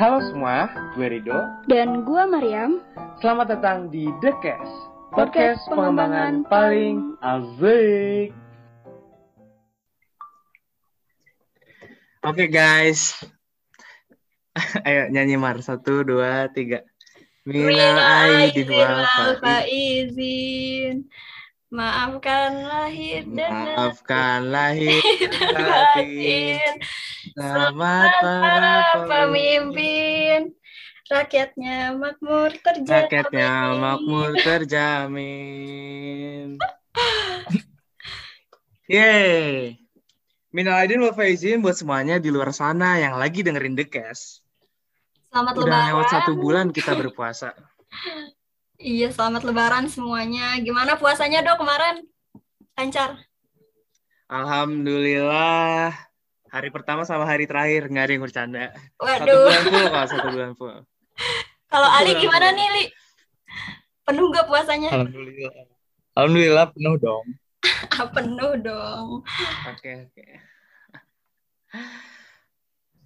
Halo semua, gue Rido. Dan gua Mariam. Selamat datang di The Cast, Podcast podcast pengembangan pengembangan paling asik. Oke guys, ayo nyanyi Mar satu dua tiga. Minal aidin wal faizin. Maafkan lahir dan Maafkan lahir dan batin. Selamat para pemimpin. Rakyatnya makmur terjamin. Rakyatnya makmur terjamin. Yeay. Minal aidin wal faizin buat semuanya di luar sana yang lagi dengerin The Cast. Selamat Udah lebaran. lewat satu bulan kita berpuasa. Iya, selamat lebaran semuanya. Gimana puasanya, Dok, kemarin? Lancar. Alhamdulillah. Hari pertama sama hari terakhir nggak ada yang bercanda. Satu Waduh. bulan full kok, satu bulan full. Kalau Ali gimana nih, Li? Penuh gak puasanya? Alhamdulillah. Alhamdulillah penuh dong. Ah, penuh dong. Oke, oke.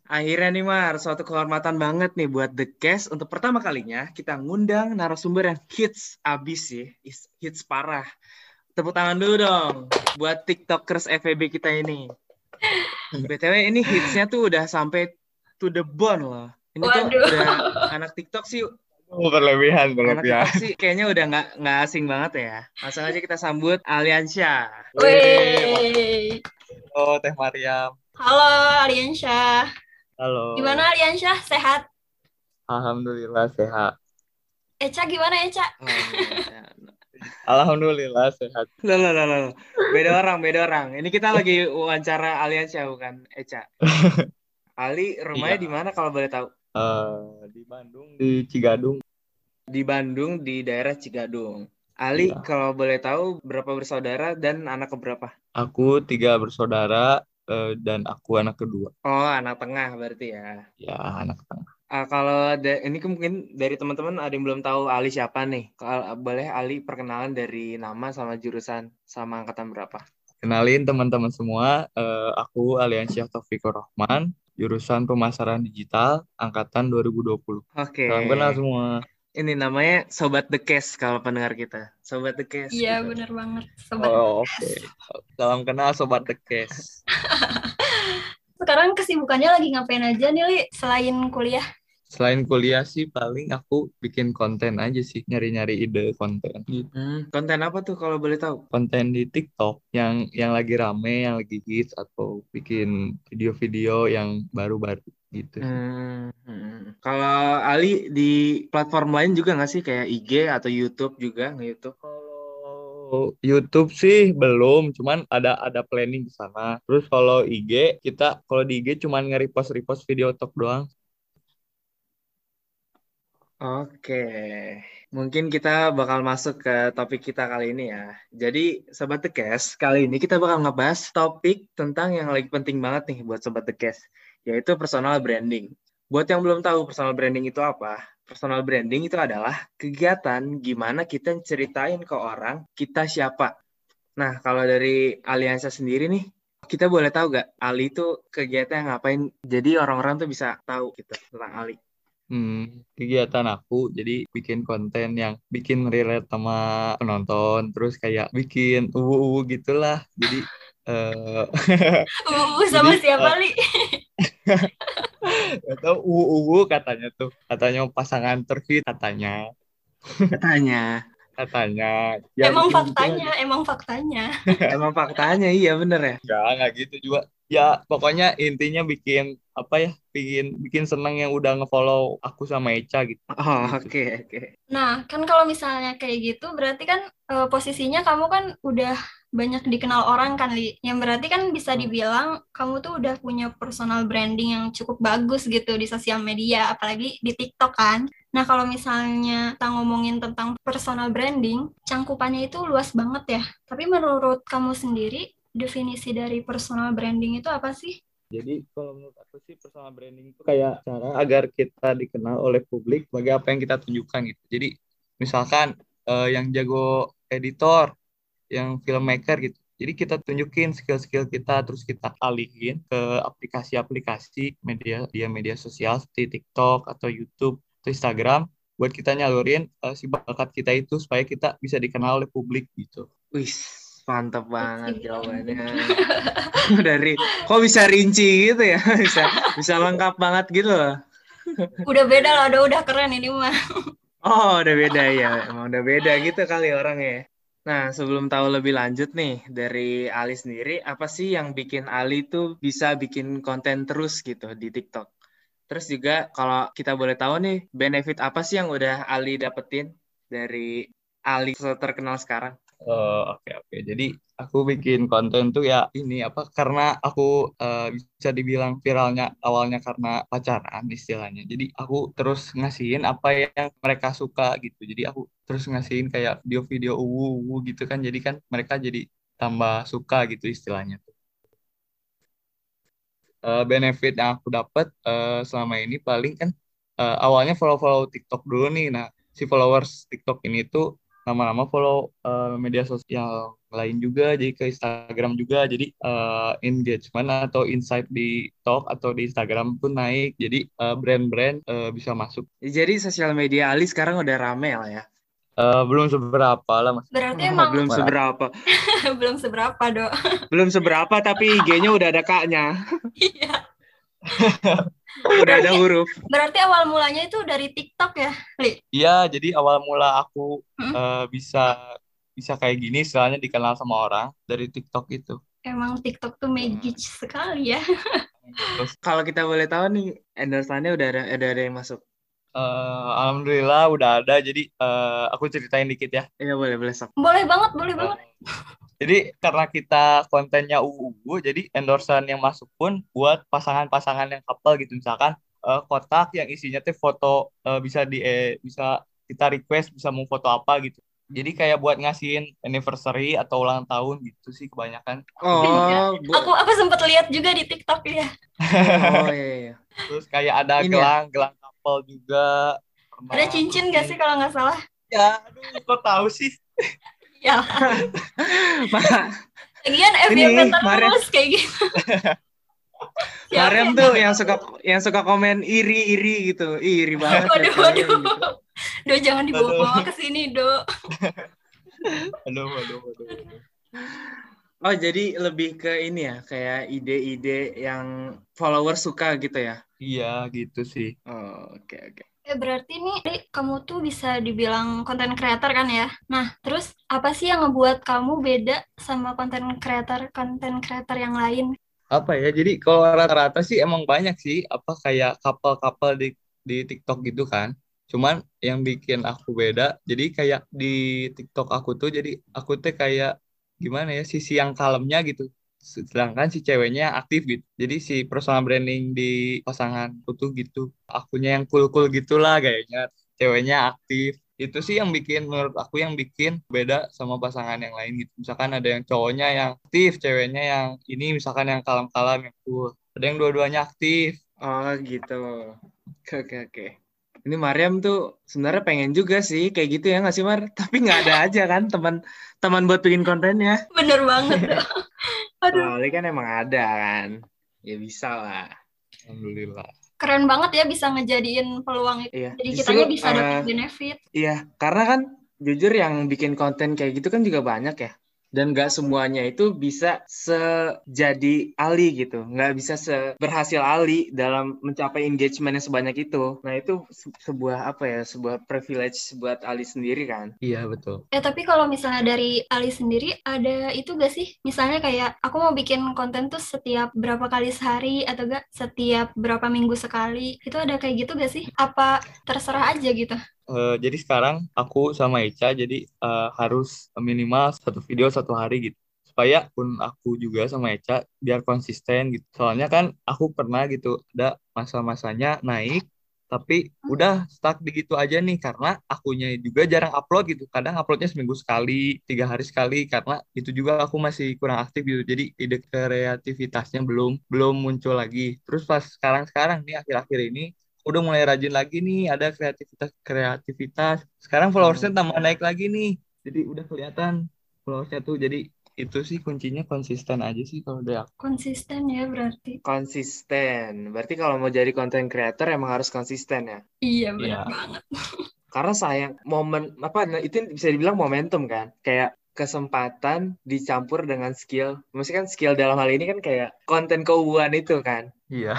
Akhirnya nih Mar, suatu kehormatan banget nih buat The Cast untuk pertama kalinya kita ngundang narasumber yang hits abis sih, hits parah. Tepuk tangan dulu dong buat TikTokers FEB kita ini. BTW ini hitsnya tuh udah sampai to the bone loh. Ini tuh Waduh. udah anak TikTok sih, Oh, berlebihan, anak berlebihan. TikTok sih kayaknya udah nggak nggak asing banget ya. Langsung aja kita sambut Aliansyah. Wey. Oh, Teh Mariam. Halo, Aliansyah. Halo. Gimana Aliansyah? Sehat? Alhamdulillah sehat. Eca gimana Eca? Alhamdulillah sehat. Loh, loh, loh, loh. Beda orang, beda orang. Ini kita lagi wawancara Aliansyah bukan Eca. Ali, rumahnya Iya. di mana kalau boleh tahu? Eh, di Bandung, di Cigadung. Di Bandung, di daerah Cigadung. Ali, Iya. kalau boleh tahu berapa bersaudara dan anak keberapa? Aku tiga bersaudara eh, dan aku anak kedua. Oh, anak tengah berarti ya. Ya, anak tengah. Ah, kalau da- ini mungkin dari teman-teman ada yang belum tahu Ali siapa nih. Kalau boleh Ali perkenalan dari nama sama jurusan sama angkatan berapa? Kenalin teman-teman semua, eh, aku Aliansyah Taufikur Rahman, jurusan pemasaran digital, angkatan 2020. Oke. Salam kenal semua. Ini namanya Sobat The Cast kalau pendengar kita. Sobat The Cast. Iya, gitu. bener banget. Sobat. Oh, oke. Salam kenal Sobat The Case. Sekarang kesibukannya lagi ngapain aja nih, Li? Selain kuliah? Selain kuliah sih paling aku bikin konten aja sih, nyari-nyari ide konten. Gitu. Hmm, konten apa tuh kalau boleh tahu? Konten di TikTok yang yang lagi rame, yang lagi hits atau bikin video-video yang baru-baru gitu. Hmm, hmm. Kalau Ali di platform lain juga nggak sih kayak IG atau YouTube juga nge-YouTube? Kalau YouTube sih belum, cuman ada ada planning di sana. Terus kalau IG kita kalau di IG cuman nge-repost repost video talk doang. Oke, mungkin kita bakal masuk ke topik kita kali ini ya. Jadi, Sobat The Cast, kali ini kita bakal ngebahas topik tentang yang lagi penting banget nih buat Sobat The Cast, yaitu personal branding. Buat yang belum tahu personal branding itu apa, personal branding itu adalah kegiatan gimana kita ceritain ke orang kita siapa. Nah, kalau dari Aliansa sendiri nih, kita boleh tahu gak Ali itu kegiatan yang ngapain? Jadi orang-orang tuh bisa tahu gitu tentang Ali. Hmm, kegiatan aku jadi bikin konten yang bikin relate sama penonton, terus kayak bikin uwu-uwu gitulah. Jadi eh Uh, sama Jadi, siapa, eh, Li? atau uwu-uwu katanya tuh, katanya pasangan terfit katanya, Katanya. katanya. Ya, emang gitu faktanya, emang faktanya. Emang faktanya iya bener ya. Enggak, enggak gitu juga. Ya, pokoknya intinya bikin apa ya? Bikin bikin seneng yang udah ngefollow aku sama Eca gitu. Oh Gitu. oke oke. Nah, kan kalau misalnya kayak gitu, berarti kan eh, posisinya kamu kan udah banyak dikenal orang kan, Li. Yang berarti kan bisa dibilang kamu tuh udah punya personal branding yang cukup bagus gitu di sosial media, apalagi di TikTok kan. Nah, kalau misalnya kita ngomongin tentang personal branding, cangkupannya itu luas banget ya. Tapi menurut kamu sendiri, definisi dari personal branding itu apa sih? Jadi kalau menurut aku sih personal branding itu kayak cara agar kita dikenal oleh publik sebagai apa yang kita tunjukkan gitu. Jadi misalkan eh, yang jago editor, yang filmmaker gitu, Jadi kita tunjukin skill-skill kita, terus kita alihin ke aplikasi-aplikasi media dia media sosial seperti TikTok atau YouTube atau Instagram buat kita nyalurin uh, si bakat kita itu supaya kita bisa dikenal oleh publik gitu. Wih, mantap banget jawabannya. Dari kok bisa rinci gitu ya? Bisa bisa lengkap banget gitu loh. Udah beda lah, udah udah keren ini mah. Oh, udah beda ya. Emang udah beda gitu kali orangnya. Nah, sebelum tahu lebih lanjut nih dari Ali sendiri, apa sih yang bikin Ali tuh bisa bikin konten terus gitu di TikTok? Terus juga kalau kita boleh tahu nih, benefit apa sih yang udah Ali dapetin dari Ali terkenal sekarang? Oh, oke oke. Okay. Jadi aku bikin konten tuh ya ini apa karena aku uh, bisa dibilang viralnya awalnya karena pacaran istilahnya. Jadi aku terus ngasihin apa yang mereka suka gitu. Jadi aku terus ngasihin kayak video-video uwu gitu kan. Jadi kan mereka jadi tambah suka gitu istilahnya tuh. Uh, benefit yang aku dapat uh, selama ini paling kan uh, awalnya follow-follow TikTok dulu nih. Nah, si followers TikTok ini tuh lama-lama follow uh, media sosial lain juga jadi ke Instagram juga jadi uh, engagement atau insight di Talk atau di Instagram pun naik jadi uh, brand-brand uh, bisa masuk jadi sosial media Ali sekarang udah rame lah ya Uh, belum seberapa lah mas. Berarti oh, emang belum seberapa. belum seberapa dok. belum seberapa tapi IG-nya udah ada kaknya. Iya. Udah ada huruf. Berarti awal mulanya itu dari TikTok ya, Li? Iya, jadi awal mula aku hmm? uh, bisa bisa kayak gini, soalnya dikenal sama orang dari TikTok itu. Emang TikTok tuh magic hmm. sekali ya. Terus, kalau kita boleh tahu nih, endorsannya udah ada, ada ada yang masuk. Uh, Alhamdulillah udah ada, jadi uh, aku ceritain dikit ya. Iya boleh boleh sok. Boleh banget, boleh uh, banget. Jadi karena kita kontennya UU, jadi endorsement yang masuk pun buat pasangan-pasangan yang couple gitu misalkan uh, kotak yang isinya tuh foto uh, bisa di eh, bisa kita request bisa mau foto apa gitu. Jadi kayak buat ngasihin anniversary atau ulang tahun gitu sih kebanyakan. Oh, bu- aku aku sempat lihat juga di TikTok ya. oh iya, iya. Terus kayak ada Ini gelang, ya? gelang couple juga. Ada cincin gak sih kalau nggak salah? Ya, aduh, kok tahu sih? Ya Lagian FYP terus kayak gitu. Mariam tuh yang suka yang suka komen iri iri gitu, iri banget. Waduh, waduh. Gitu. Do jangan dibawa-bawa ke sini, Do. aduh, aduh, aduh. Oh, jadi lebih ke ini ya, kayak ide-ide yang follower suka gitu ya? Iya, gitu sih. Oh, oke okay, oke. Okay. Ya berarti nih kamu tuh bisa dibilang konten creator kan ya. Nah, terus apa sih yang ngebuat kamu beda sama konten creator konten creator yang lain? Apa ya? Jadi kalau rata-rata sih emang banyak sih apa kayak couple-couple di di TikTok gitu kan. Cuman yang bikin aku beda, jadi kayak di TikTok aku tuh jadi aku tuh kayak gimana ya sisi yang kalemnya gitu sedangkan si ceweknya aktif gitu. Jadi si personal branding di pasangan tuh gitu. Akunya yang cool cool gitulah kayaknya. Ceweknya aktif. Itu sih yang bikin menurut aku yang bikin beda sama pasangan yang lain gitu. Misalkan ada yang cowoknya yang aktif ceweknya yang ini misalkan yang kalem-kalem yang cool. Ada yang dua-duanya aktif. Oh gitu. Oke oke oke. Ini Mariam tuh sebenarnya pengen juga sih kayak gitu ya nggak sih Mar? Tapi nggak ada aja kan teman teman buat bikin kontennya. Bener banget Aduh. Soalnya kan emang ada kan. Ya bisa lah. Alhamdulillah. Keren banget ya bisa ngejadiin peluang itu. Iya. Jadi kita bisa uh, dapat benefit. Iya, karena kan jujur yang bikin konten kayak gitu kan juga banyak ya dan nggak semuanya itu bisa sejadi Ali gitu. Nggak bisa berhasil Ali dalam mencapai engagement yang sebanyak itu. Nah itu sebuah apa ya? Sebuah privilege buat Ali sendiri kan? Iya betul. Eh tapi kalau misalnya dari Ali sendiri ada itu gak sih? Misalnya kayak aku mau bikin konten tuh setiap berapa kali sehari atau gak setiap berapa minggu sekali. Itu ada kayak gitu gak sih? Apa terserah aja gitu uh, jadi sekarang aku sama Ica jadi uh, harus minimal satu video satu hari gitu. Supaya pun aku juga sama Eca biar konsisten gitu. Soalnya kan aku pernah gitu ada masa-masanya naik tapi udah stuck di gitu aja nih karena akunya juga jarang upload gitu. Kadang uploadnya seminggu sekali tiga hari sekali karena itu juga aku masih kurang aktif gitu. Jadi ide kreativitasnya belum belum muncul lagi. Terus pas sekarang sekarang nih akhir-akhir ini udah mulai rajin lagi nih ada kreativitas kreativitas sekarang followersnya hmm. tambah naik lagi nih jadi udah kelihatan followersnya tuh jadi itu sih kuncinya konsisten aja sih kalau dari aku. Konsisten ya berarti. Konsisten. Berarti kalau mau jadi content creator emang harus konsisten ya. Iya Iya. benar banget. Karena sayang momen apa nah, itu bisa dibilang momentum kan. Kayak kesempatan dicampur dengan skill. Maksudnya kan skill dalam hal ini kan kayak konten keuangan itu kan. Iya.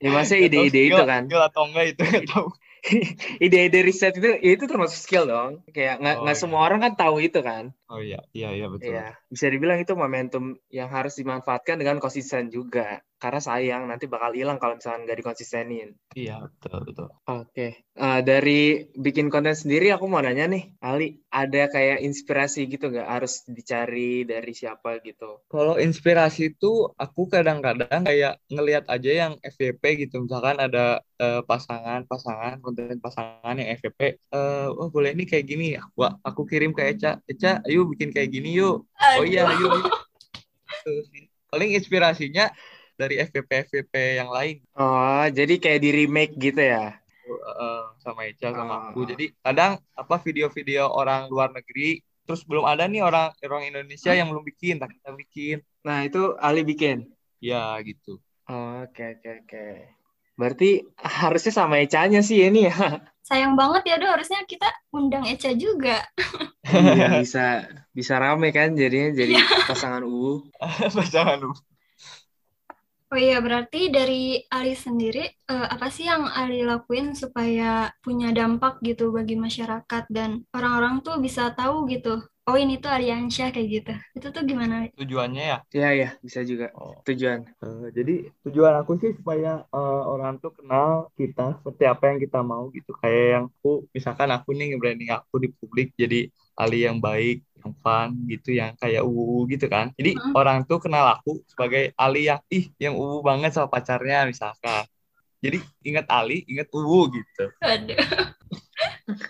Ya maksudnya ide-ide itu kan. Skill atau enggak itu tahu. Ide-ide riset itu ya itu termasuk skill dong. Kayak nggak Oh, nggak iya. semua orang kan tahu itu kan. Oh iya, iya iya betul. Iya, bisa dibilang itu momentum yang harus dimanfaatkan dengan konsisten juga. Karena sayang nanti bakal hilang kalau misalnya nggak dikonsistenin. Iya, betul betul. Oke, Eh, dari bikin konten sendiri aku mau nanya nih, Ali, ada kayak inspirasi gitu nggak? Harus dicari dari siapa gitu? Kalau inspirasi itu aku kadang-kadang kayak ngelihat aja yang FYP gitu. Misalkan ada eh, pasangan-pasangan, konten pasangan yang FYP. eh oh boleh ini kayak gini. Aku, aku kirim ke Eca. Eca, ayo bikin kayak gini yuk. Oh iya. Tuh sih. Paling inspirasinya dari FYP-FYP yang lain. Oh, jadi kayak di remake gitu ya? sama Eca sama Ah. aku. Jadi kadang apa video-video orang luar negeri terus belum ada nih orang orang Indonesia yang belum bikin, tak kita bikin. Nah, itu Ali bikin. Ya gitu. Oh, Oke, oke, oke. Berarti harusnya sama Ecanya sih ini ya. Sayang banget ya, Do. Harusnya kita undang Eca juga. Iya, bisa bisa rame kan jadinya jadi pasangan UU. Jangan lupa. Oh iya, berarti dari Ali sendiri, eh, apa sih yang Ali lakuin supaya punya dampak gitu bagi masyarakat dan orang-orang tuh bisa tahu gitu, oh ini tuh Aliansyah kayak gitu. Itu tuh gimana? Tujuannya ya. Iya, iya, bisa juga. Oh. Tujuan. Eh, jadi tujuan aku sih supaya eh, orang tuh kenal kita seperti apa yang kita mau gitu. Kayak yang aku, misalkan aku nih nge-branding aku di publik jadi Ali yang baik, yang fun gitu, yang kayak uwu gitu kan. Jadi Mm. orang tuh kenal aku sebagai Ali yang ih yang uwu banget sama pacarnya misalkan. Jadi ingat Ali, ingat uwu gitu. Aduh.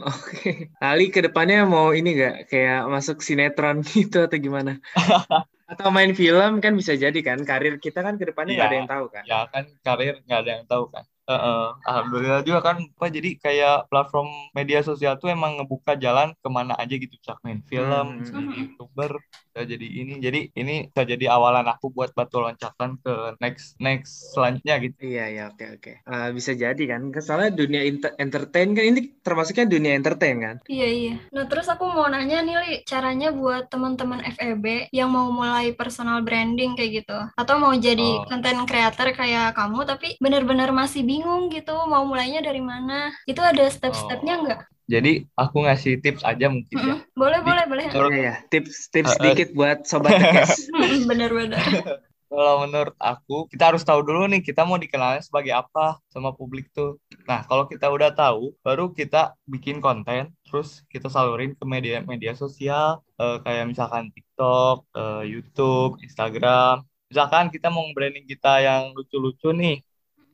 Oke. Ali ke depannya mau ini nggak kayak masuk sinetron gitu atau gimana? Atau main film kan bisa jadi kan karir kita kan ke depannya nggak ada Iya. yang tahu kan? Ya kan karir nggak ada yang tahu kan. Heeh. Alhamdulillah juga kan apa jadi kayak platform media sosial tuh emang ngebuka jalan ke mana aja gitu bisa main film, Hmm. jadi youtuber, bisa jadi ini. Jadi ini bisa jadi awalan aku buat batu loncatan ke next next selanjutnya gitu. Iya iya oke oke. Ah, bisa jadi kan? Soalnya dunia inter- entertain kan ini termasuknya dunia entertain kan? Iya, iya. Nah, terus aku mau nanya nih, Li, caranya buat teman-teman FEB yang mau mulai personal branding kayak gitu. Atau mau jadi Oh. content creator kayak kamu, tapi benar-benar masih bingung gitu, mau mulainya dari mana. Itu ada step-stepnya Oh. nggak? Jadi aku ngasih tips aja mungkin ya. Mm-mm. Boleh, Di- boleh, boleh. Menurut Iya ya. Tips tips sedikit buat sobat tekes. Mm-mm, Benar-benar. Kalau menurut aku, kita harus tahu dulu nih kita mau dikenalnya sebagai apa sama publik tuh. Nah, kalau kita udah tahu, baru kita bikin konten, terus kita salurin ke media-media sosial, eh, kayak misalkan TikTok, eh, YouTube, Instagram. Misalkan kita mau branding kita yang lucu-lucu nih,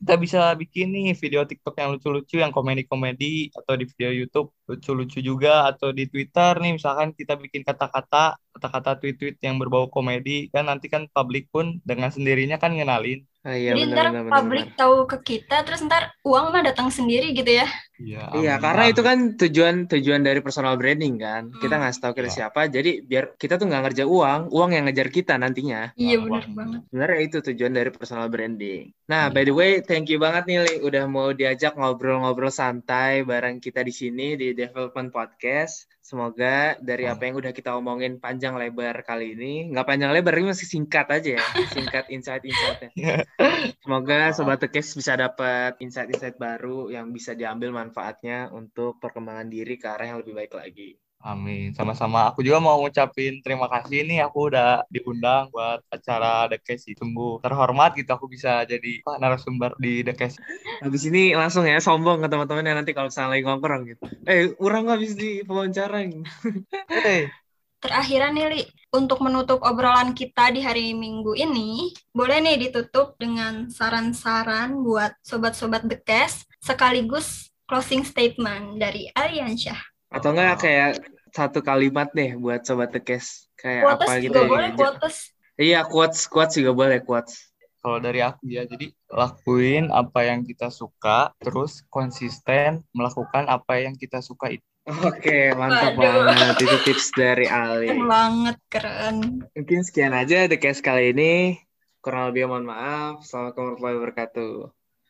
kita bisa bikin nih video TikTok yang lucu-lucu, yang komedi-komedi, atau di video YouTube lucu-lucu juga, atau di Twitter nih, misalkan kita bikin kata-kata, kata-kata tweet-tweet yang berbau komedi, kan nanti kan publik pun dengan sendirinya kan ngenalin. Ah, iya Jadi benar ntar benar. publik tahu ke kita, terus ntar uang mah datang sendiri gitu ya. Iya, Iya, karena itu kan tujuan tujuan dari personal branding kan. Kita Hmm. ngasih tahu kita Iya. siapa, jadi biar kita tuh nggak ngerja uang, uang yang ngejar kita nantinya. Iya, Wah, benar banget. Sebenarnya itu tujuan dari personal branding. Nah, Iya. by the way, thank you banget nih Li, udah mau diajak ngobrol-ngobrol santai bareng kita di sini di Development Podcast. Semoga dari apa yang udah kita omongin panjang lebar kali ini, nggak panjang lebar, ini masih singkat aja ya, singkat insight-insightnya. Semoga Sobat Tekes bisa dapat insight-insight baru yang bisa diambil manfaatnya untuk perkembangan diri ke arah yang lebih baik lagi. Amin. Sama-sama. Aku juga mau ngucapin terima kasih nih. Aku udah diundang buat acara The Case. Sungguh terhormat gitu. Aku bisa jadi apa, narasumber di The Case. Habis ini langsung ya sombong ke teman-teman yang nanti kalau misalnya lagi ngongkrong gitu. Eh, orang habis di wawancara. Hey. Terakhiran nih, Li, untuk menutup obrolan kita di hari Minggu ini, boleh nih ditutup dengan saran-saran buat sobat-sobat The Cast, sekaligus closing statement dari Aliansyah. Atau enggak kayak satu kalimat deh buat Sobat Tekes. Kayak Quotes apa gitu juga ya. boleh, quotes. Iya, quotes, quotes juga boleh, quotes. Kalau dari aku ya, jadi lakuin apa yang kita suka, terus konsisten melakukan apa yang kita suka itu. Oke, mantap Waduh. banget. Itu tips dari Ali. Keren banget, keren. Mungkin sekian aja The Case kali ini. Kurang lebih mohon maaf. Assalamualaikum warahmatullahi wabarakatuh.